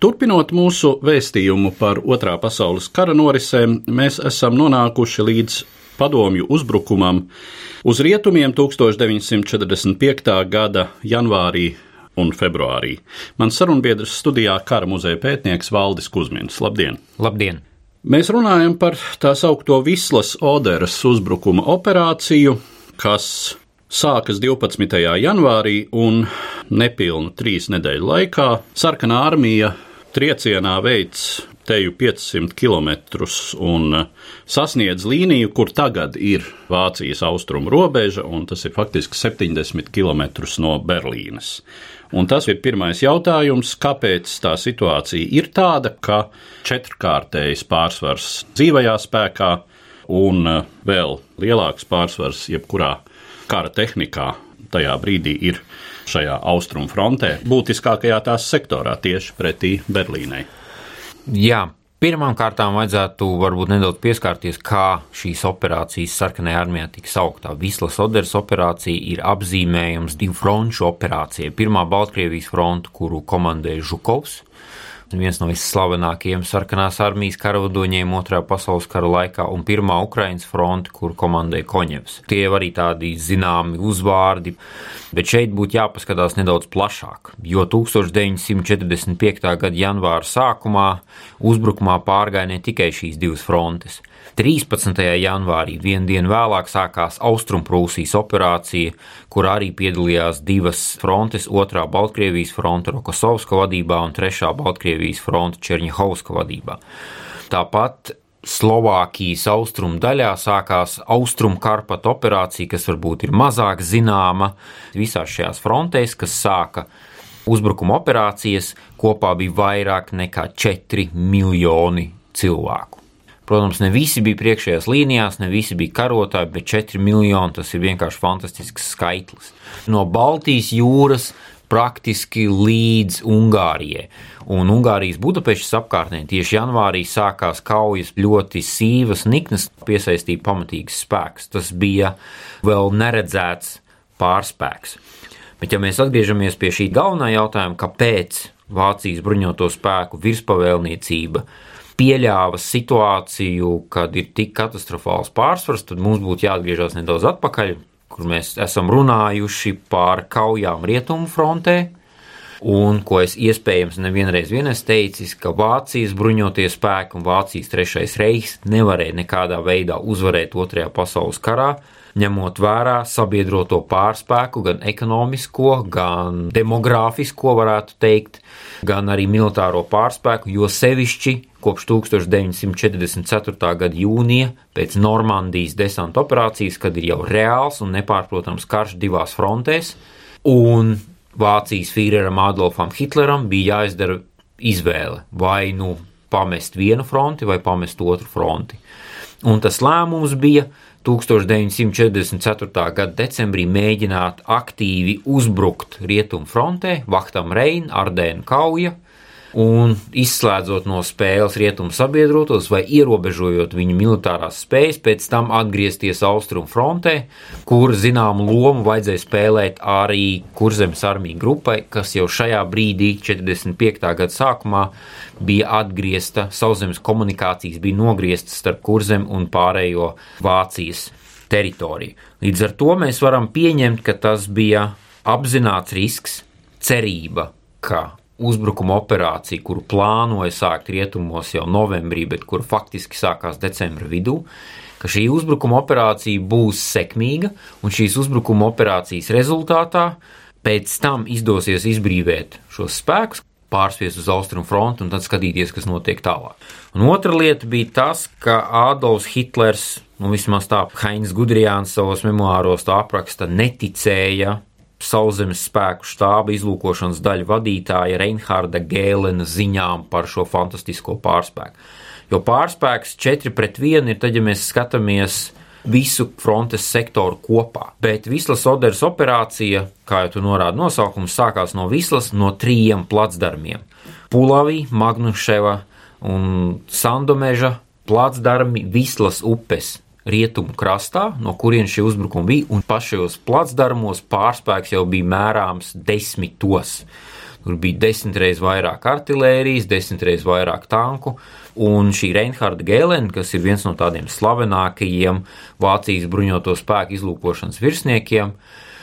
Turpinot mūsu vēstījumu par Otrā pasaules kara norisēm, mēs esam nonākuši līdz padomju uzbrukumam uz rietumiem 1945. gada janvārī un februārī. Mans sarunbiedrs studijā kara muzeja pētnieks Valdis Kusmins. Labdien! Labdien! Mēs runājam par tā saucamo Vislas Oderas uzbrukuma operāciju, kas sākas 12. janvārī un nepilnu trīs nedēļu laikā sarkanā armija triecienā veids teju 500 km un sasniedz līniju, kur tagad ir Vācijas austrumu robeža, un tas ir faktiski 70 km no Berlīnes. Un tas ir pirmais jautājums, kāpēc tā situācija ir tāda, ka četrkārtējs pārsvars dzīvajā spēkā un vēl lielāks pārsvars jebkurā kara tehnikā tajā brīdī ir šajā austrumu frontē, būtiskākajā tās sektorā, tieši pretī Berlīnai. Jā, Pirmām kārtām vajadzētu varbūt nedaudz pieskarties, kā šīs operācijas sarkanajā armijā tika sauktā. Vislas Oderas operācija ir apzīmējums divu fronču operācijai. Pirmā Baltkrievijas fronte, kuru komandēja Žukovs, viens no visslavenākajiem sarkanās armijas karavadoņiem Otrajā pasaules kara laikā un Pirmā Ukraiņas fronte, kur komandēja Koņevs. Tie ir arī tādi zināmi uzvārdi, bet šeit būtu jāpaskatās nedaudz plašāk, jo 1945. gada janvāra sākumā uzbrukumā pārgāja ne tikai šīs divas frontes. 13. janvārī, vienu dienu vēlāk, sākās Austrumprūsijas operācija, kur arī piedalījās divas frontes - otrā Baltkrievijas fronte Rokosovska vadībā un trešā Baltkrievijas fronte Černihovska vadībā. Tāpat Slovākijas austrumu daļā sākās Austrumkarpata operācija, kas varbūt ir mazāk zināma visās šajās frontēs, kas sāka uzbrukuma operācijas, kopā bija vairāk nekā 4 miljoni cilvēku. Protams, ne visi bija priekšējās līnijās, ne visi bija karotāji, bet 4 miljoni tas ir vienkārši fantastisks skaitlis. No Baltijas jūras praktiski līdz Ungārijai. Un Ungārijas Budapeštas apkārtnē tieši janvārī sākās kaujas ļoti sīvas, niknas, piesaistīja pamatīgs spēks. Tas bija vēl neredzēts pārspēks. Bet, ja mēs atgriežamies pie šī galvenā jautājuma, kāpēc Vācijas bruņoto spēku virspavēlniecība pieļāva situāciju, kad ir tik katastrofāls pārsvars, tad mums būtu jāatgriežas nedaudz atpakaļ, kur mēs esam runājuši par kaujām rietumu frontē. Un ko es iespējams nevienreiz vien esmu teicis, ka Vācijas bruņotie spēki un Vācijas trešais reiks nevarēja nekādā veidā uzvarēt Otrajā pasaules karā, ņemot vērā sabiedroto pārspēku, gan ekonomisko, gan demogrāfisko, varētu teikt, gan arī militāro pārspēku, jo sevišķi kopš 1944. gada jūnija pēc Normandijas desanta operācijas, kad ir jau reāls un nepārprotams karš divās frontēs, un Vācijas Führeram Adolfam Hitleram bija jāizdara izvēle vai nu pamest vienu fronti vai pamest otru fronti. Un tas lēmums bija 1944. gada decembrī mēģināt aktīvi uzbrukt rietumu frontē, Vahtam Rein, Ardēnu kauja, un izslēdzot no spēles rietumu sabiedrotos vai ierobežojot viņu militārās spējas, pēc tam atgriezties austrumu frontē, kur zināmu lomu vajadzēja spēlēt arī kurzemes armija grupai, kas jau šajā brīdī, 45. gada sākumā, bija atgriezta, sauszemes komunikācijas bija nogrieztas starp kurzem un pārējo Vācijas teritoriju. Līdz ar to mēs varam pieņemt, ka tas bija apzināts risks, cerība, ka uzbrukuma operācija, kuru plānoja sākt rietumos jau novembrī, bet kura faktiski sākās decembra vidū, ka šī uzbrukuma operācija būs sekmīga, un šīs uzbrukuma operācijas rezultātā pēc tam izdosies izbrīvēt šos spēkus, pārsviest uz austrumu fronti un tad skatīties, kas notiek tālāk. Un otra lieta bija tas, ka Ādolfs Hitlers, nu vismaz tā Heinz Gudrijāns savos memoāros to apraksta, neticēja sauszemes spēku štāba izlūkošanas daļu vadītāja Reinharda Gēlena ziņām par šo fantastisko pārspēku. Jo pārspēks 4 pret 1 ir tad, ja mēs skatāmies visu frontes sektoru kopā. Bet Vislas Oderas operācija, kā jau tu norādi nosaukums, sākās no Vislas no trījiem placdarmiem - Pulavī, Magnuševa un Sandomeža placdarmi Vislas upes rietumu krastā, no kurienes šie uzbrukumi bija, un pašos placdarmos pārspēks jau bija mērāms desmitos. Tur bija desmit reizes vairāk artērijas, desmit reizes vairāk tanku. Un šī Reinharda Gēlena, kas ir viens no tādiem slavenākajiem Vācijas bruņoto spēku izlūkošanas virsniekiem,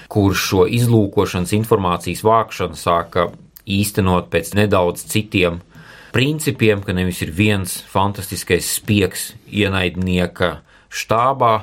kurš šo izlūkošanas informācijas vākšanu sāka īstenot pēc nedaudz citiem principiem, ka nevis ir viens fantastiskais spiegs ienaidnieka štābā,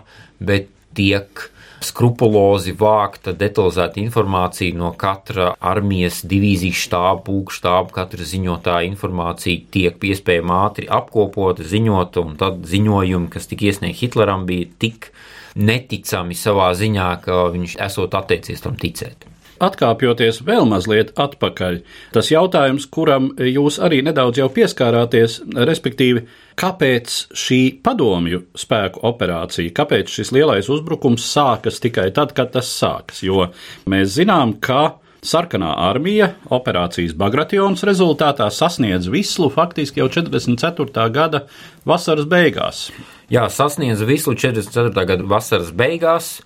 bet tiek skrupulozi vākta detalizēta informācija no katra armijas divīzijas štāba, pulka štāba, katra ziņotāja informācija tiek piespējami ātri apkopota, ziņota, un tad ziņojumi, kas tika iesniegti Hitleram, bija tik neticami savā ziņā, ka viņš esot atteicies tam ticēt. Atkāpjoties vēl mazliet atpakaļ, tas jautājums, kuram jūs arī nedaudz jau pieskārāties, respektīvi, kāpēc šī padomju spēku operācija, kāpēc šis lielais uzbrukums sākas tikai tad, kad tas sākas? Jo mēs zinām, ka Sarkanā armija operācijas Bagration rezultātā sasniedz Vislu faktiski jau 44. gada vasaras beigās. Jā, sasniedz Vislu 44. gada vasaras beigās.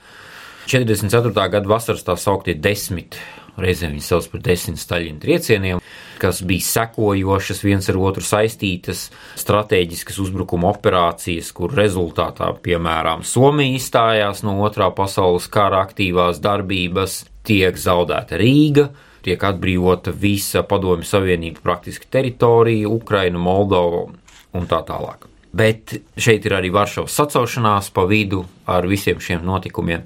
44. gada vasaras tā sauktie desmit, reizēm viņi sauc par desmit Staļina triecieniem, kas bija sekojošas, viens ar otru saistītas stratēģiskas uzbrukuma operācijas, kur rezultātā, piemēram, Somija izstājās no otrā pasaules kara aktīvās darbības, tiek zaudēta Rīga, tiek atbrīvota visa Padomju Savienība praktiski teritorija, Ukraina, Moldova un tā tālāk. Bet šeit ir arī Varšavas sacaušanās pa vidu ar visiem šiem notikumiem.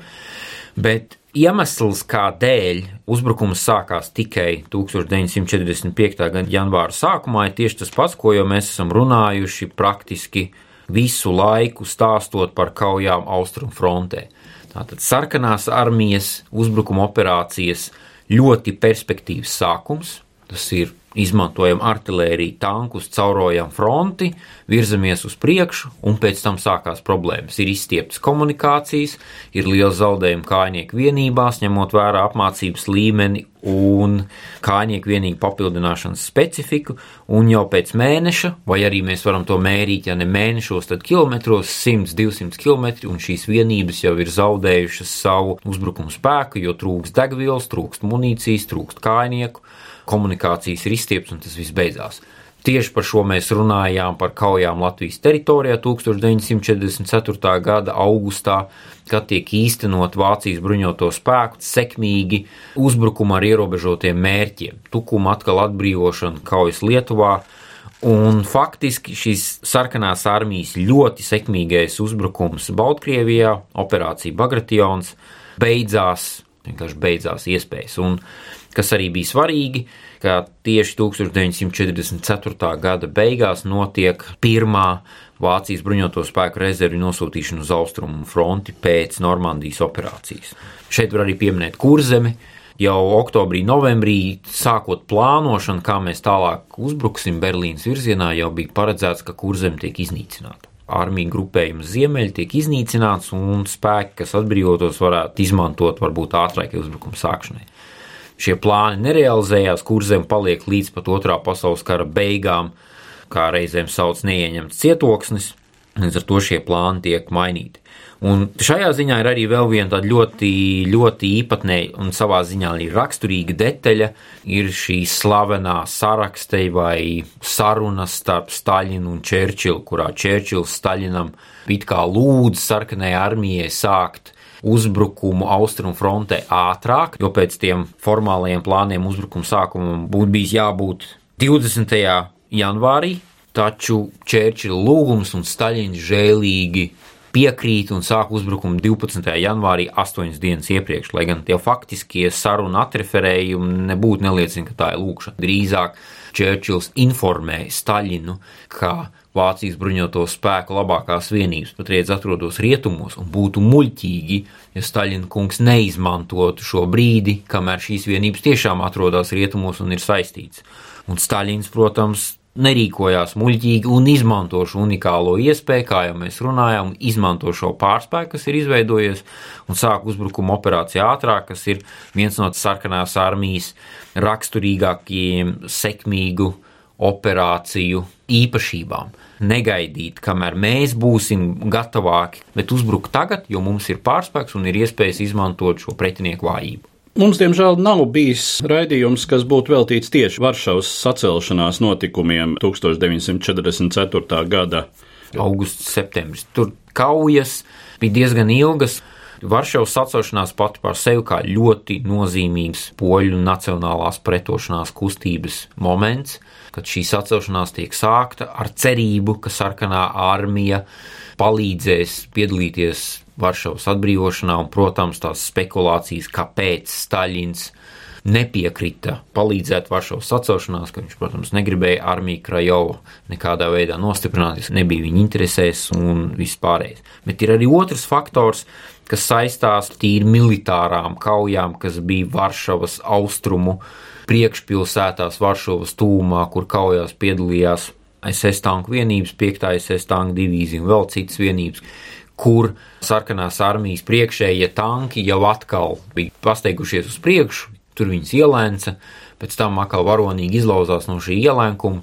Bet iemesls, kādēļ uzbrukums sākās tikai 1945. gada janvāra sākumā, ir tieši tas pats, ko jau mēs esam runājuši praktiski visu laiku stāstot par kaujām Austrumu frontē. Tātad sarkanās armijas uzbrukuma operācijas ļoti perspektīvs sākums. Tas ir izmantojam artēriju, tankus, caurojam fronti, virzamies uz priekšu, un pēc tam sākās problēmas. Ir izstieptas komunikācijas, ir liels zaudējumi kājnieku vienībās, ņemot vērā apmācības līmeni un kājnieku vienību papildināšanas specifiku, un jau pēc mēneša, vai arī mēs varam to mērīt, ja ne mēnešos, tad kilometros, 100, 200 km, un šīs vienības jau ir zaudējušas savu uzbrukumu spēku, jo trūkst degvielas, trūkst munīcijas, trūkst kājnieku komunikācijas ir izstiepts un tas viss beidzās. Tieši par šo mēs runājām par kaujām Latvijas teritorijā 1944. gada augustā, kad tiek īstenot Vācijas bruņoto spēku sekmīgi uzbrukuma ar ierobežotiem mērķiem, tukuma atkal atbrīvošana kaujas Lietuvā. Un faktiski šis sarkanās armijas ļoti sekmīgais uzbrukums Baltkrievijā, operācija Bagration, beidzās, vienkārši beidzās iespējas. Un kas arī bija svarīgi, ka tieši 1944. gada beigās notiek pirmā Vācijas bruņoto spēku rezervi nosūtīšana uz austrumu fronti pēc Normandijas operācijas. Šeit var arī pieminēt kurzemi. Jau oktobrī, novembrī, sākot plānošanu, kā mēs tālāk uzbruksim Berlīnas virzienā, jau bija paredzēts, ka kurzem tiek iznīcināta armija grupējums ziemeļi tiek iznīcināts, un spēki, kas atbrīvotos, varētu izmantot varbūt ātrākai uzbrukuma sākšanai. Šie plāni nerealizējās, kurzem paliek līdz pat otrā pasaules kara beigām, kā reizēm sauc neieņemts cietoksnis, līdz ar to šie plāni tiek mainīti. Un šajā ziņā ir arī vēl viena tāda ļoti, ļoti īpatnēja un savā ziņā arī raksturīga detaļa. Ir šī slavenā sarakste vai saruna starp Staļinu un Čērčilu, kurā Čērčils Staļinam it kā lūdz sarkanajai armijai sākt uzbrukumu austrumu frontē ātrāk, jo pēc tiem formālajiem plāniem uzbrukuma sākumam būtu bijis jābūt 20. janvārī, taču Čērčila lūgums un Staļins žēlīgi piekrīt un sāk uzbrukumu 12. janvārī, 8 dienas iepriekš. Lai gan tie faktiskie sarunu atreferējumi nebūtu neliecina, ka tā ir lūkšana. Drīzāk Čērčils informēja Staļinu, ka Vācijas bruņoto spēku labākās vienības patreiz atrodas rietumos, un būtu muļķīgi, ja Staļina kungs neizmantotu šo brīdi, kamēr šīs vienības tiešām atrodas rietumos un ir saistīts. Un Staļins, protams, nerīkojās muļķīgi un izmanto šo unikālo iespēju, kā jau mēs runājām, izmanto šo pārspēku, kas ir izveidojies, un sāk uzbrukuma operāciju ātrāk, kas ir viens no sarkanās armijas raksturīgākajiem sekmīgu operāciju īpašībām. Negaidīt, kamēr mēs būsim gatavāki, bet uzbrukt tagad, jo mums ir pārspēks un ir iespējas izmantot šo pretinieku vājību. Mums, diemžēl, nav bijis raidījums, kas būtu veltīts tieši Varšavas sacelšanās notikumiem 1944. gada augusts, septembris. Tur kaujas bija diezgan ilgas. Varšavas sacelšanās pati par sevi kā ļoti nozīmīgs poļu nacionālās pretošanās kustības moments, kad šī sacelšanās tiek sākta ar cerību, ka sarkanā armija palīdzēs piedalīties Varšavas atbrīvošanā, un, protams, tās spekulācijas, kāpēc Staļins nepiekrita palīdzēt Varšavas sacelšanās, ka viņš, protams, negribēja armiju Krajovu nekādā veidā nostiprināt, tas nebija viņa interesēs un viss pārējais. Bet ir arī otrs faktors, kas saistās tīri militārām kaujām, kas bija Varšavas austrumu priekšpilsētās Varšavas tūmā, kur kaujās piedalījās SS tanku vienības, 5. SS tanku divīzija un vēl citas vienības kur sarkanās armijas priekšējie tanki jau atkal bija pasteigušies uz priekšu, tur viņas ielēca, pēc tam atkal varonīgi izlauzās no šī ielēkuma.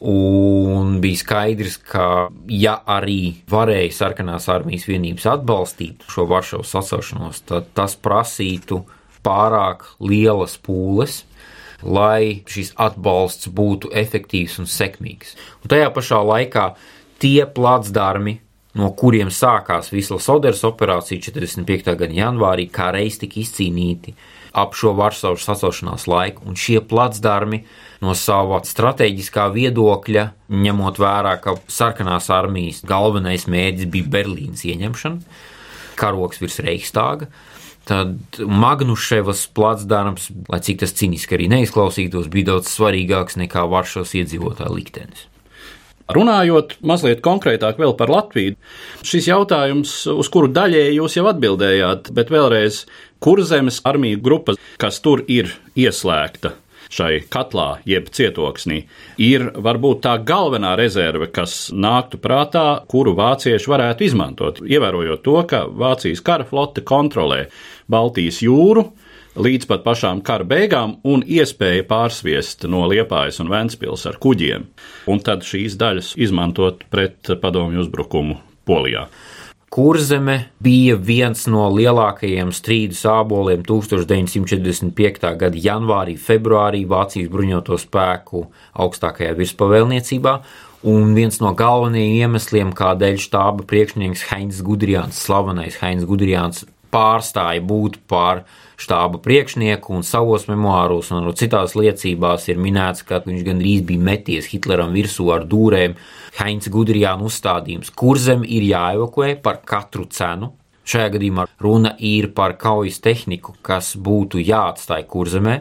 Un bija skaidrs, ka, ja arī varēja sarkanās armijas vienības atbalstīt šo Varšavas sacelšanos, tad tas prasītu pārāk lielas pūles, lai šis atbalsts būtu efektīvs un sekmīgs. Un tajā pašā laikā tie placdarmi, no kuriem sākās Vislas Oders operācija 45. gada janvārī, kā reiz tika izcīnīti ap šo Varsavas sacelšanās laiku, un šie placdarmi no sava strateģiskā viedokļa, ņemot vērā, ka sarkanās armijas galvenais mērķis bija Berlīnas ieņemšana, karoks virs Reichstāga, tad Magnuševas placdarms, lai cik tas cīniski arī neizklausītos, bija daudz svarīgāks nekā Varšavas iedzīvotāja liktenis. Runājot mazliet konkrētāk par Latviju, šis jautājums, uz kuru daļēji jūs jau atbildējāt, bet vēlreiz, kur zemes armiju grupa, kas tur ir ieslēgta šai katlā, jeb cietoksnī, ir varbūt tā galvenā rezerve, kas nāktu prātā, kuru vācieši varētu izmantot, ievērojot to, ka Vācijas kara flote kontrolē Baltijas jūru, līdz pat pašām kara beigām un iespēja pārsviest no Liepājas un Ventspils ar kuģiem, un tad šīs daļas izmantot pret padomju uzbrukumu Polijā. Kurzeme bija viens no lielākajiem strīdu sāboliem 1945. gada janvārī, februārī Vācijas bruņoto spēku augstākajā virspavēlniecībā, un viens no galvenajiem iemesliem, kādēļ štāba priekšnieks Heinz Gudrijāns, slavenais Heinz Gudrijāns, pārstāja būt par štāba priekšnieku, un savos memoāros un citās liecībās ir minēts, ka viņš gandrīz bija meties Hitleram virsū ar dūrēm. Heinz Gudrijāna uzstādījums, kur zem ir jāevakuē par katru cenu. Šajā gadījumā runa ir par kaujas tehniku, kas būtu jāatstāj kurzemē,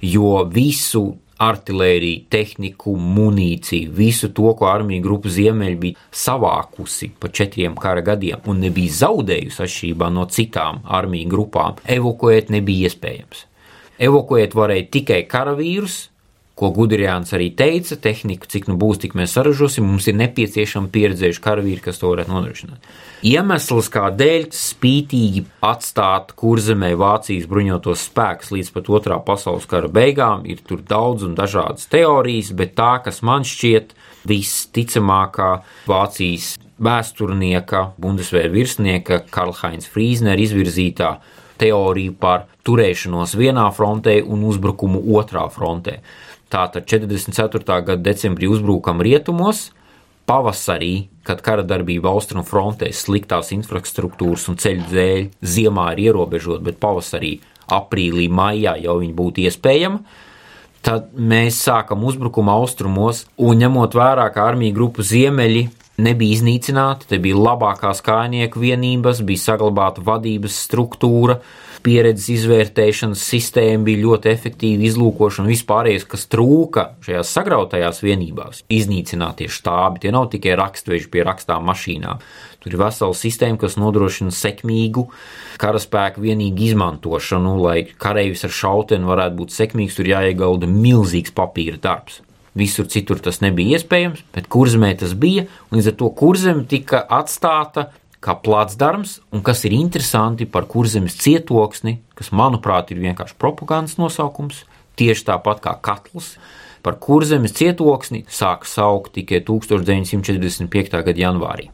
jo visu artēriju, tehniku, munīciju, visu to, ko armija grupa Ziemeļi bija savākusi pa četriem kara gadiem un nebija zaudējusi atšķirībā no citām armiju grupām, evakuēt nebija iespējams. Evakuēt varēja tikai karavīrus, ko Gudrijāns arī teica, tehniku, cik nu būs, tik mēs saražosim, mums ir nepieciešama pieredzējuši karavīri, kas to varētu nodrošināt. Iemesls, kādēļ spītīgi atstāt kurzemē Vācijas bruņotos spēkus līdz pat otrā pasaules kara beigām, ir tur daudz un dažādas teorijas, bet tā, kas man šķiet visticamākā Vācijas vēsturnieka, Bundesvēra virsnieka Karlheinz Frīzner izvirzītā teorija par turēšanos vienā frontē un uzbrukumu otrā frontē. Tātad 44. gada decembrī uzbrukam rietumos, pavasarī, kad kara darbība austrumu frontē sliktās infrastruktūras un ceļu dēļ ziemā ir ierobežota, bet pavasarī, aprīlī, maijā jau viņi būtu iespējami. Tad mēs sākam uzbrukumu austrumos, un ņemot vērā, ka armija grupu ziemeļi nebija iznīcināti, te bija labākās kājnieku vienības, bija saglabāta vadības struktūra, pieredzes izvērtēšanas sistēma bija ļoti efektīva, izlūkošana, vispārējais, kas trūka šajās sagrautajās vienībās. Iznīcinātie štābi, tie nav tikai rakstveži pie rakstām mašīnām. Tur ir vesela sistēma, kas nodrošina sekmīgu karaspēku vienīgu izmantošanu, lai kareivis ar šauteni varētu būt sekmīgs, tur jāiegulda milzīgs papīra darbs. Visur citur tas nebija iespējams, bet kurzemē tas bija, līdz ar to kurzeme tika atstāta kā placdarms, un kas ir interesanti par kurzemes cietoksni, kas, manuprāt, ir vienkārši propagandas nosaukums, tieši tāpat kā katls. Par kurzemes cietoksni sāka saukt tikai 1945. gada janvārī.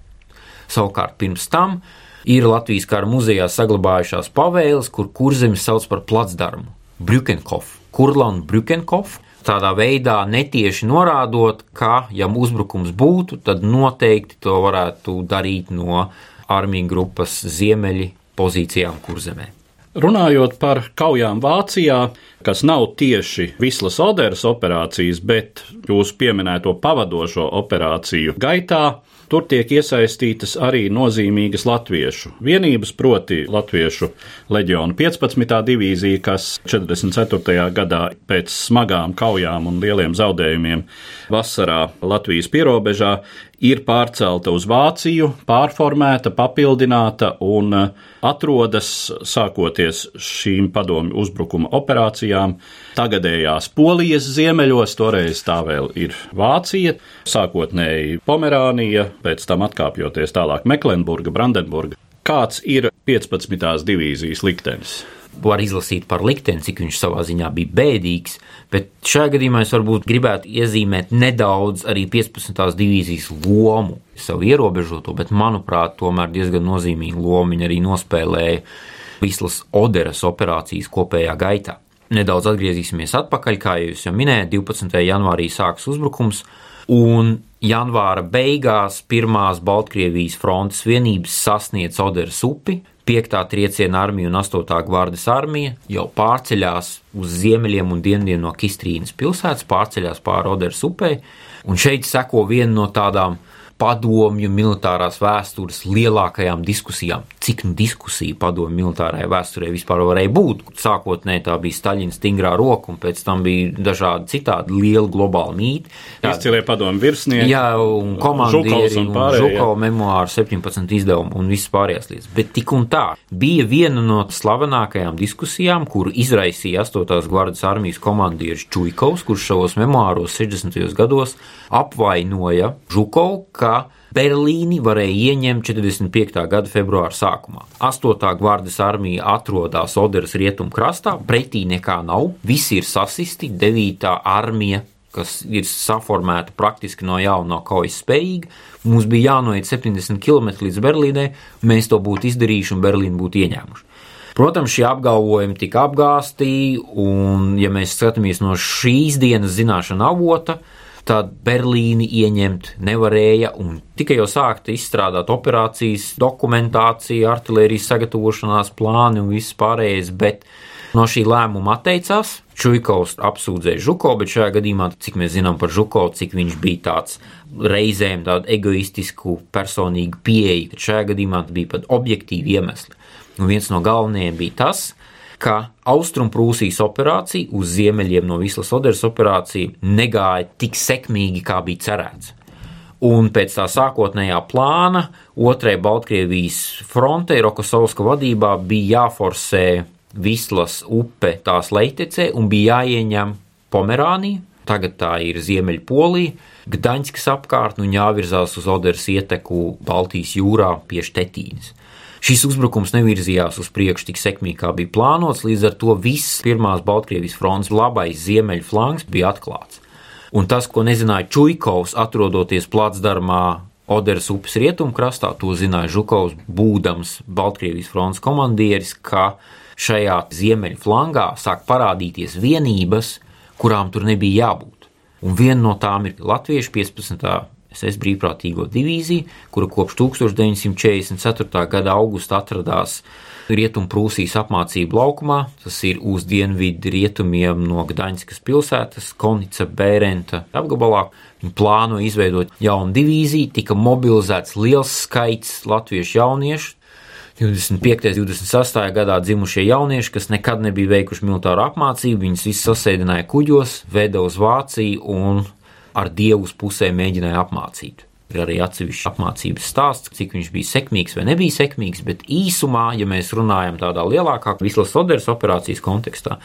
Savukārt pirms tam ir Latvijas kara muzejā saglabājušās pavēles, kur kurzemes sauc par placdarmu - Brükenkof, Kurla un Brükenkof tādā veidā netieši norādot, ka, ja uzbrukums būtu, tad noteikti to varētu darīt no armiju grupas ziemeļi pozīcijām kurzemē. Runājot par kaujām Vācijā, kas nav tieši Vislas Oderas operācijas, bet jūsu pieminēto pavadošo operāciju gaitā, Tur tiek iesaistītas arī nozīmīgas latviešu vienības, proti Latviešu leģiona 15. divīzija, kas 44. gadā pēc smagām kaujām un lieliem zaudējumiem vasarā Latvijas pierobežā ir pārcelta uz Vāciju, pārformēta, papildināta un uh, atrodas, sākoties šīm padomju uzbrukuma operācijām, tagadējās Polijas ziemeļos, toreiz tā vēl ir Vācija, sākotnēji Pomerānija, pēc tam atkāpjoties tālāk Meklenburga, Brandenburga. Kāds ir 15. divīzijas liktenis? Var izlasīt par likteni, cik viņš savā ziņā bija bēdīgs, bet šajā gadījumā es varbūt gribētu iezīmēt nedaudz arī 15. divīzijas lomu, savu ierobežoto, bet manuprāt, tomēr diezgan nozīmīgu lomu viņa arī nospēlēja Vislas Oderas operācijas kopējā gaitā. Nedaudz atgriezīsimies atpakaļ, kā jūs jau minējāt, 12. janvārī sāks uzbrukums, un janvāra beigās pirmās Baltkrievijas frontes vienības sasniedz Oderas upi, 5. trieciena armija un 8. gvardes armija jau pārceļās uz ziemeļiem un dienvidiem no Kistrīnas pilsētas, pārceļās pāri Oderas upei, un šeit seko viena no tādām padomju militārās vēstures lielākajām diskusijām. Cik nu diskusija padomju militārajā vēsturē vispār varēja būt? Sākotnēji tā bija Staļina stingrā roka, un pēc tam bija dažādi citādi lieli globāli mīti. Izcilie padomju virsnieki. Jā, un komandieri, un, un Žukau memoāru 17 izdevumu un visas pārējās lietas. Bet tik un tā bija viena no slavenākajām diskusijām, kuru izraisīja 8. gvardas armijas komandieris Čuikovs, kurš savos memoāros 60. gados apvainoja Žukovu, ka Berlīni varēja ieņemt 45. gada februāra sākumā. 8. gvardas armija atrodas Oderas rietumkrastā, pretī nekā nav, visi ir sasisti, 9. armija kas ir saformēta praktiski no jauna, kaujas spējīga. Mums bija jānoiet 70 km līdz Berlīnai, mēs to būtu izdarījuši un Berlīnu būtu ieņēmuši. Protams, šie apgalvojumi tika apgāsti, un, ja mēs skatāmies no šīs dienas zināšana avota, tad Berlīni ieņemt nevarēja, un tikai jau sākta izstrādāt operācijas, dokumentācija, artērijas sagatavošanās plāni un viss pārējais, bet no šī lēmuma atteicās. Čuikovs apsūdzēja Žuko, bet šajā gadījumā, cik mēs zinām par Žuko, cik viņš bija tāds reizēm tādu egoistisku personīgu pieeju, tad šajā gadījumā bija pat objektīvi iemesli. Un viens no galvenajiem bija tas, ka Austrumprūsijas operācija uz ziemeļiem no Vislas Oderas operācija negāja tik sekmīgi, kā bija cerēts. Un pēc tā sākotnējā plāna otrajai Baltkrievijas frontei Rokosovska vadībā bija jāforsē Vislas upe tās leitecē un bija jāieņem Pomerānija, tagad tā ir Ziemeļpolija, Gdaņskas apkārtne un jāvirzās uz Oderas ieteku Baltijas jūrā pie Štetīnas. Šis uzbrukums nevirzījās uz priekšu tik sekmīgi, kā bija plānots, līdz ar to viss pirmās Baltkrievijas fronts labais ziemeļu flanks bija atklāts. Un tas, ko nezināja Čuikovs, atrodoties placdarmā Oderas upes rietumkrastā, to zināja Žukovs, būdams Baltkrievijas fronts komandieris, ka šajā ziemeļu flangā sāk parādīties vienības, kurām tur nebija jābūt. Un viena no tām ir Latviešu 15. SS brīvprātīgo divīziju, kura kopš 1944. gada augusta atradās Rietumprūsijas apmācību laukumā, tas ir uz dienvidu rietumiem no Gdaņskas pilsētas, Konica Bērenta apgabalā. Plāno izveidot jaunu divīziju, tika mobilizēts liels skaits latviešu jauniešu, 25. un 26. gadā dzimušie jaunieši, kas nekad nebija veikuši militāru apmācību, viņus visus sasēdināja kuģos, veda uz Vāciju un ar dievus pusē mēģināja apmācīt. Ir arī atsevišķs apmācības stāsts, cik viņš bija sekmīgs vai nebija sekmīgs, bet īsumā, ja mēs runājam tādā lielākā Vislas Soderas operācijas kontekstā,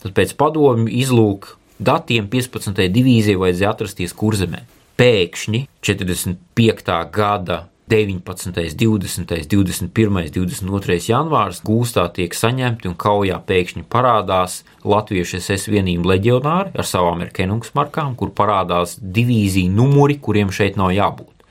tad pēc padomju izlūk datiem 15. divīzijai vajadzēja atrasties kurzemē. Pēkšņi 45. gada 19., 20., 21., 22. janvārs gūstā tiek saņemti un kaujā pēkšņi parādās Latviešu SS vienību leģionāri ar savām erkenungs markām, kur parādās divīziju numuri, kuriem šeit nav jābūt.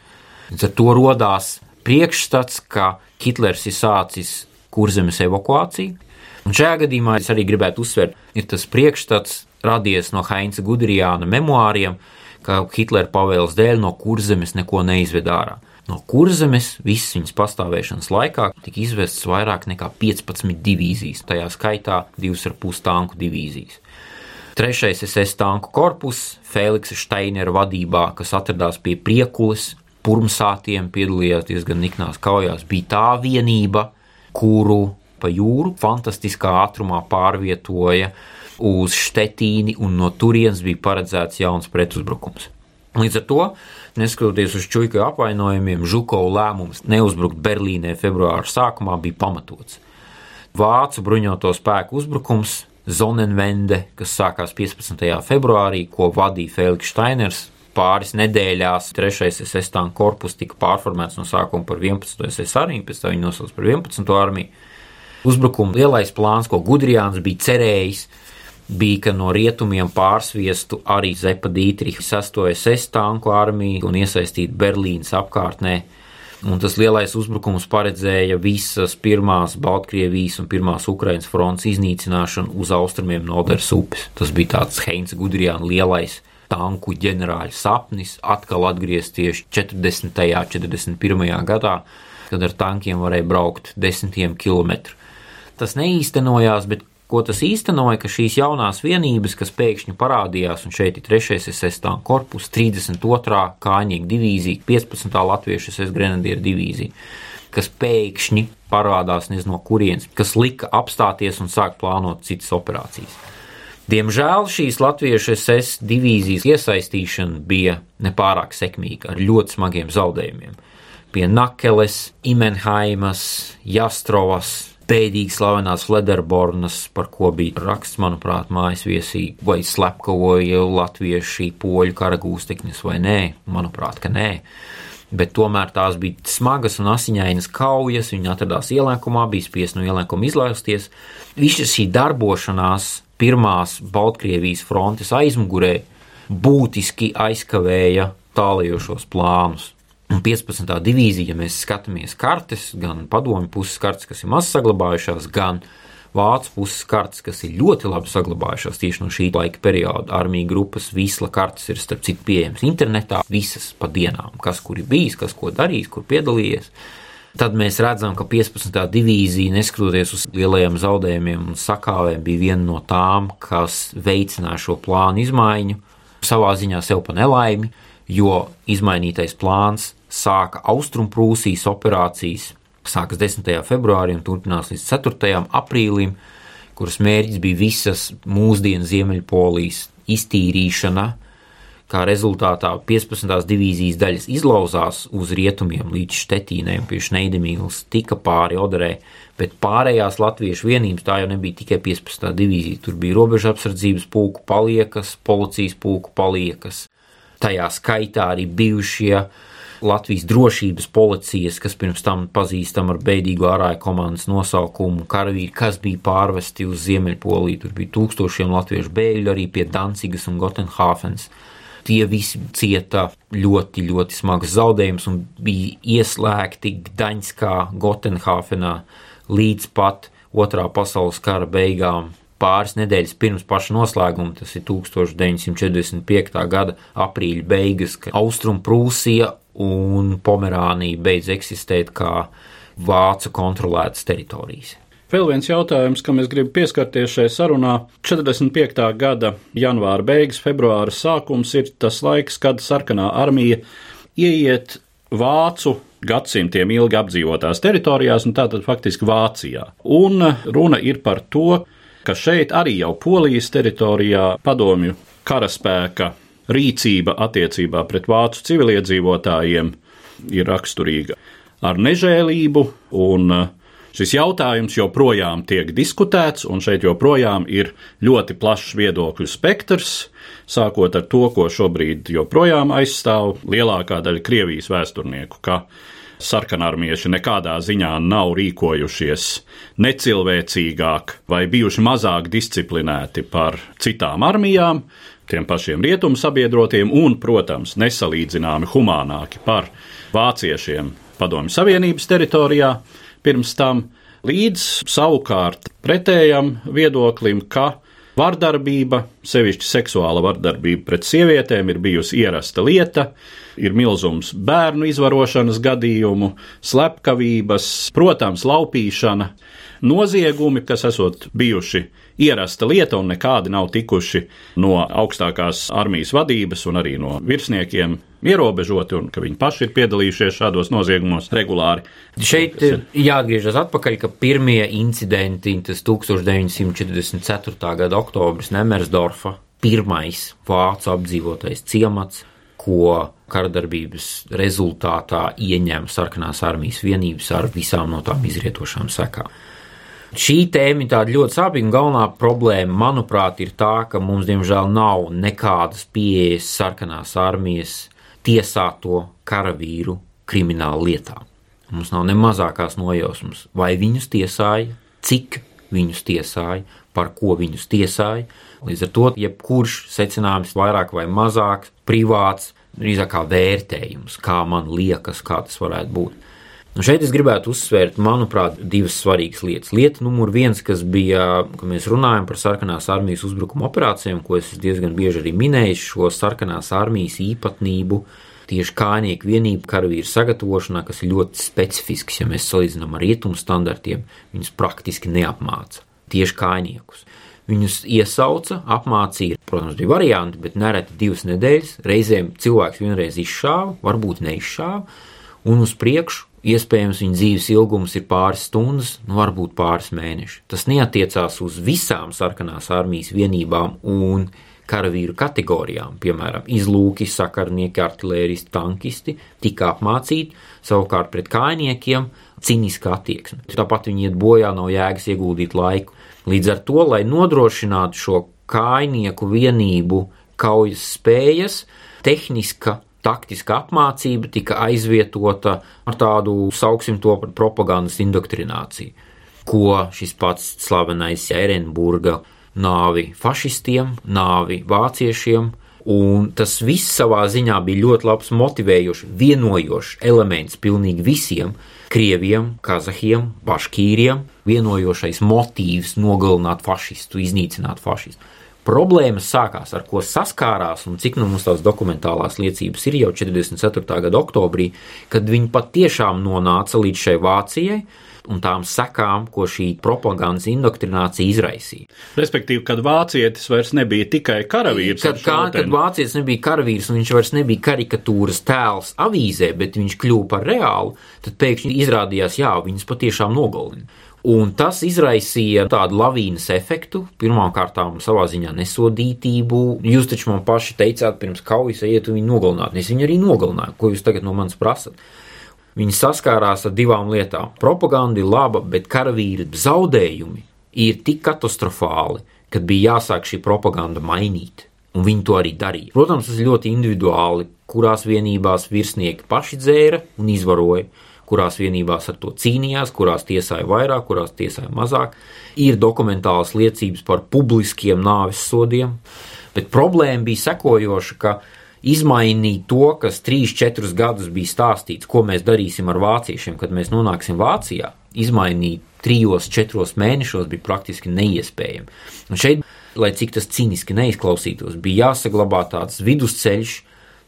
Līdz ar to radās priekšstats, ka Hitlers ir sācis kurzemes evakuāciju. Un šajā gadījumā es arī gribētu uzsvērt, ir tas priekšstats radies no Heinza Gudrijāna memoāriem, ka Hitlera pavēles dēļ no kurzemes neko neizved ārā. No kurzemes visas viņas pastāvēšanas laikā tika izvestas vairāk nekā 15 divīzijas, tajā skaitā 2,5 tanku divīzijas. Trešais SS tanku korpus Feliksa Steinera vadībā, kas atradās pie priekules, purmsātiem, piedalījās diezgan niknās kaujās, bija tā vienība, kuru pa jūru fantastiskā ātrumā pārvietoja uz Štetīni, un no turienes bija paredzēts jauns pretuzbrukums. Līdz ar to Neskatoties uz čūska apvainojumiem, Žukovu lēmums neuzbrukt Berlīnē februāra sākumā bija pamatots. Vācu bruņoto spēku uzbrukums Zonenvende, kas sākās 15. februārī, ko vadīja Feliks Steiners, pāris nedēļās trešais SS tanku korpus tika pārformēts no sākuma par 11. SS armiju, pēc tam viņi nosauca par 11. armiju. Uzbrukuma lielais plāns, ko Gudrijāns bija cerējis, bija, ka no rietumiem pārsviestu arī Zepa Dītriha 6. SS tanku armiju un iesaistītu Berlīnas apkārtnē. Un tas lielais uzbrukums paredzēja visas pirmās Baltkrievijas un pirmās Ukrainas fronts iznīcināšanu uz austrumiem no Oderas upes. Tas bija tāds Heinz Gudrijāna lielais tanku ģenerāļa sapnis atkal atgriezties 40. un 41. gadā, kad ar tankiem varēja braukt desmitiem kilometru. Tas neīstenojās, bet ko tas īstenoja, ka šīs jaunās vienības, kas pēkšņi parādījās, un šeit ir 3. SS korpus, 32. kāņīga divīzija, 15. latviešu SS grenadieru divīzija, kas pēkšņi parādās nezinu no kurienes, kas lika apstāties un sākt plānot citas operācijas. Diemžēl šīs latviešu SS divīzijas iesaistīšana bija nepārāk sekmīga, ar ļoti smagiem zaudējumiem. Pie Nakeles, Imenhaimas, Jastrovas, bēdīgi slavenās Flederbornas, par ko bija raksts, manuprāt, mājas viesī, vai slepkavoja latvieši poļu karagūstekņus vai nē, manuprāt, ka nē. Bet tomēr tās bija smagas un asiņainas kaujas, viņi atradās ielēkumā, bija spiest no ielēkuma izlausties. Visa šī darbošanās pirmās Baltkrievijas frontes aizmugurē būtiski aizkavēja tālējošos plānus. Un 15. divīzija, ja mēs skatāmies kartes, gan padomju puses kartes, kas ir maz saglabājušās, gan vācu puses kartes, kas ir ļoti labi saglabājušās tieši no šī laika perioda. Armija grupas visla kartes ir starp citu pieejamas internetā, visas pa dienām, kas kur ir bijis, kas ko darījis, kur piedalījies. Tad mēs redzam, ka 15. divīzija, neskatoties uz lielajiem zaudējumiem un sakāvēm, bija viena no tām, kas veicināja šo plānu izmaiņu, savā ziņā sev pa nelaimi, jo izmainītais plāns sāka Austrumprūsijas operācijas, sākas 10. februārī un turpinās līdz 4. aprīlim, kuras mērķis bija visas mūsdienu Ziemeļpolijas iztīrīšana. Kā rezultātā 15. divīzijas daļas izlauzās uz rietumiem līdz Štetīnēm, pie Šneidemīlas, tika pāri Oderē, bet pārējās latviešu vienības tā jau nebija tikai 15. divīzija. Tur bija robeža apsardzības pulku paliekas, policijas pulku paliekas, tajā skaitā arī bijušie Latvijas drošības policijas, kas pirms tam pazīstama ar beidīgo ārāju komandas nosaukumu, karavīri, kas bija pārvesti uz Ziemeļpoliju. Tur bija tūkstošiem latviešu bēgļu arī pie Dancigas un Gotenhāfens. Tie visi cieta ļoti, ļoti smagas zaudējumus un bija ieslēgti Gdaņskā, Gotenhāfenā līdz pat Otrā pasaules kara beigām pāris nedēļas pirms paša noslēguma, tas ir 1945. gada aprīļa beigas, kad Austrumprūsija un Pomerānija beidz eksistēt kā vācu kontrolētas teritorijas. Vēl viens jautājums, kam es gribu pieskarties šajā sarunā. 45. gada janvāra beigas, februāra sākums ir tas laiks, kad sarkanā armija ieiet vācu gadsimtiem ilgi apdzīvotās teritorijās, un tātad faktiski Vācijā. Un runa ir par to, ka šeit arī jau Polijas teritorijā padomju karaspēka rīcība attiecībā pret vācu civiliedzīvotājiem ir raksturīga ar nežēlību un Šis jautājums joprojām tiek diskutēts, un šeit joprojām ir ļoti plašs viedokļu spektrs, sākot ar to, ko šobrīd joprojām aizstāv lielākā daļa Krievijas vēsturnieku, ka sarkanarmieši nekādā ziņā nav rīkojušies necilvēcīgāk vai bijuši mazāk disciplinēti par citām armijām, tiem pašiem rietumu sabiedrotiem un, protams, nesalīdzināmi humānāki par vāciešiem Padomju Savienības teritorijā. Pirms tam, līdz savukārt pretējam viedoklim, ka vardarbība, sevišķi seksuāla vardarbība pret sievietēm, ir bijusi ierasta lieta, ir milzums bērnu izvarošanas gadījumu, slepkavības, protams, laupīšana, noziegumi, kas esot bijuši ierasta lieta un nekādi nav tikuši no augstākās armijas vadības un arī no virsniekiem ierobežoti, un ka viņi paši ir piedalījušies šādos noziegumos regulāri. Šeit ir jāatgriežas atpakaļ, ka pirmie incidenti, tas 1944. gada oktobris Nemersdorfa, pirmais vācu apdzīvotais ciemats, ko karadarbības rezultātā ieņem sarkanās armijas vienības ar visām no tām izrietošām sekām. Šī tēma ir tāda ļoti sāpīga, un galvenā problēma, manuprāt, ir tā, ka mums, diemžēl, nav nekādas pieejas sarkanās armijas tiesāto karavīru krimināla lietā. Mums nav ne mazākās nojausmas, vai viņus tiesāja, cik viņus tiesāja, par ko viņus tiesāja. Līdz ar to jebkurš secinājums, vairāk vai mazāk, privāts, drīzāk kā vērtējums, kā man liekas, kā tas varētu būt. Nu šeit es gribētu uzsvērt, manuprāt, divas svarīgas lietas. Lieta numur viens, kas bija, kad mēs runājam par sarkanās armijas uzbrukuma operācijām, ko es diezgan bieži arī minēju, šo sarkanās armijas īpatnību, tieši kājnieku vienību karavīru sagatavošanā, kas ir ļoti specifisks, ja mēs salīdzinām ar rietumu standartiem, viņus praktiski neapmāca. Tieši kājniekus. Viņus iesauca, apmācīja, protams, bija varianti, bet nereti divas nedēļas. Reizēm cilvēks vienreiz izšāva, varbūt neizšāva, un uz priekšu Iespējams, viņa dzīves ilgums ir pāris stundas, nu, varbūt pāris mēneši. Tas neatiecās uz visām sarkanās armijas vienībām un karavīru kategorijām, piemēram, izlūki, sakarnieki, artilēristi, tankisti, tika apmācīti, savukārt pret kainiekiem cīniska attieksme. Tāpat viņi iet bojā, nav jēgas ieguldīt laiku. Līdz ar to, lai nodrošinātu šo kainieku vienību kaujas spējas, tehniska taktiska apmācība tika aizvietota ar tādu, sauksim to par propagandas indoktrināciju, ko šis pats slavenais Ērenburga nāvi fašistiem, nāvi vāciešiem, un tas viss savā ziņā bija ļoti labs motivējošs, vienojošs elements pilnīgi visiem krieviem, kazahiem, baškīriem, vienojošais motīvs nogalināt fašistu, iznīcināt fašistu. Problēmas sākās, ar ko saskārās, un cik nu mums tās dokumentālās liecības ir jau 44. gada oktobrī, kad viņi patiešām nonāca līdz šai Vācijai, un tām sekām, ko šī propagandas indoktrinācija izraisīja. Respektīvi, kad vācietis vairs nebija tikai karavīrs. Kad, kā, kad vācietis nebija karavīrs un viņš vairs nebija karikatūras tēls avīzē, bet viņš kļuva par reālu, tad pēkšņi izrādījās, jā, viņas patiešām nogalina. Un tas izraisīja tādu lavīnas efektu, pirmkārt, savā ziņā nesodītību. Jūs taču man paši teicāt, pirms kaujas ejiet viņu nogalināt. Es viņu arī nogalināju. Ko jūs tagad no manis prasat? Viņi saskārās ar divām lietām. Propaganda ir laba, bet karavīri zaudējumi ir tik katastrofāli, ka bija jāsāk šī propaganda mainīt. Un viņi to arī darīja. Protams, tas ir ļoti individuāli, kurās vienībās virsnieki paši dzēra un izvaroja kurās vienībās ar to cīnījās, kurās tiesāja vairāk, kurās tiesāja mazāk. Ir dokumentālas liecības par publiskiem nāves sodiem, bet problēma bija sekojoša, ka izmainīt to, kas 3-4 gadus bija stāstīts, ko mēs darīsim ar vāciešiem, kad mēs nonāksim Vācijā, izmainīt trijos, četros mēnešos bija praktiski neiespējami. Un šeit, lai cik tas cīniski neizklausītos, bija jāsaglabā tāds vidusceļš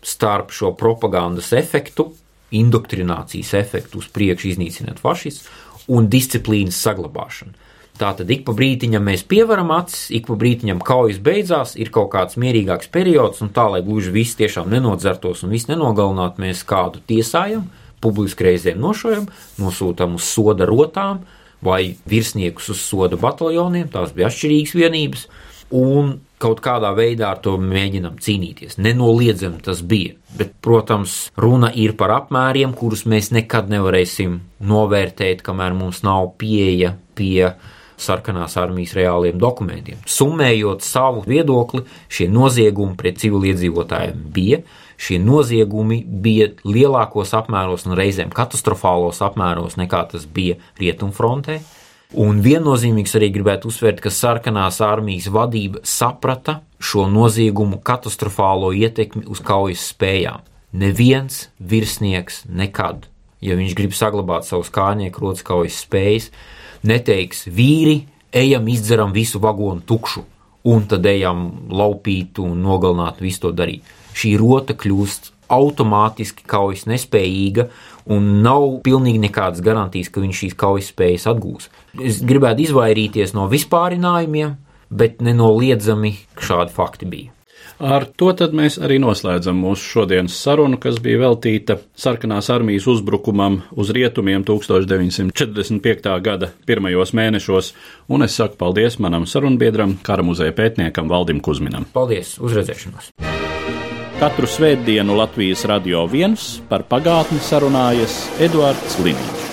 starp šo propagandas efektu, indoktrinācijas efektu uz priekšu iznīcināt fašistus un disciplīnas saglabāšanu. Tātad ik pa brītiņam mēs pievaram acis, ik pa brītiņam kaujas beidzās, ir kaut kāds mierīgāks periods, un tā, lai gluži viss tiešām nenodzertos un viss nenogalinātu, mēs kādu tiesājam, publiski reizēm nošojam, nosūtām uz soda rotām vai virsniekus uz soda bataljoniem, tās bija atšķirīgas vienības, un kaut kādā veidā ar to mēģinam cīnīties. Nenoliedzami tas bija. Bet, protams, runa ir par apmēriem, kurus mēs nekad nevarēsim novērtēt, kamēr mums nav pieeja pie sarkanās armijas reāliem dokumentiem. Summējot savu viedokli, šie noziegumi pret civiliedzīvotājiem bija. Šie noziegumi bija lielākos apmēros un reizēm katastrofālos apmēros nekā tas bija Rietumfrontē. Un viennozīmīgs arī gribētu uzsvērt, ka sarkanās armijas vadība saprata šo noziegumu katastrofālo ietekmi uz kaujas spējām. Neviens virsnieks nekad, ja viņš grib saglabāt savus kājnieku rotas kaujas spējas, neteiks vīri, ejam izdzeram visu vagonu tukšu, un tad ejam laupīt un nogalināt visu to darīt. Šī rota kļūst automātiski kaujas nespējīga, un nav pilnīgi nekādas garantijas, ka viņš šīs kaujas spējas atgūs. Es gribētu izvairīties no vispārinājumiem, bet nenoliedzami šādi fakti bija. Ar to mēs arī noslēdzam mūsu šodienas sarunu, kas bija veltīta sarkanās armijas uzbrukumam uz rietumiem 1945. gada pirmajos mēnešos, un es saku paldies manam sarunbiedram, kara muzeja pētniekam Valdim Kusminam. Paldies, uzredzēšanos! Katru svētdienu Latvijas radio viens par pagātni sarunājas Eduards Līniņš.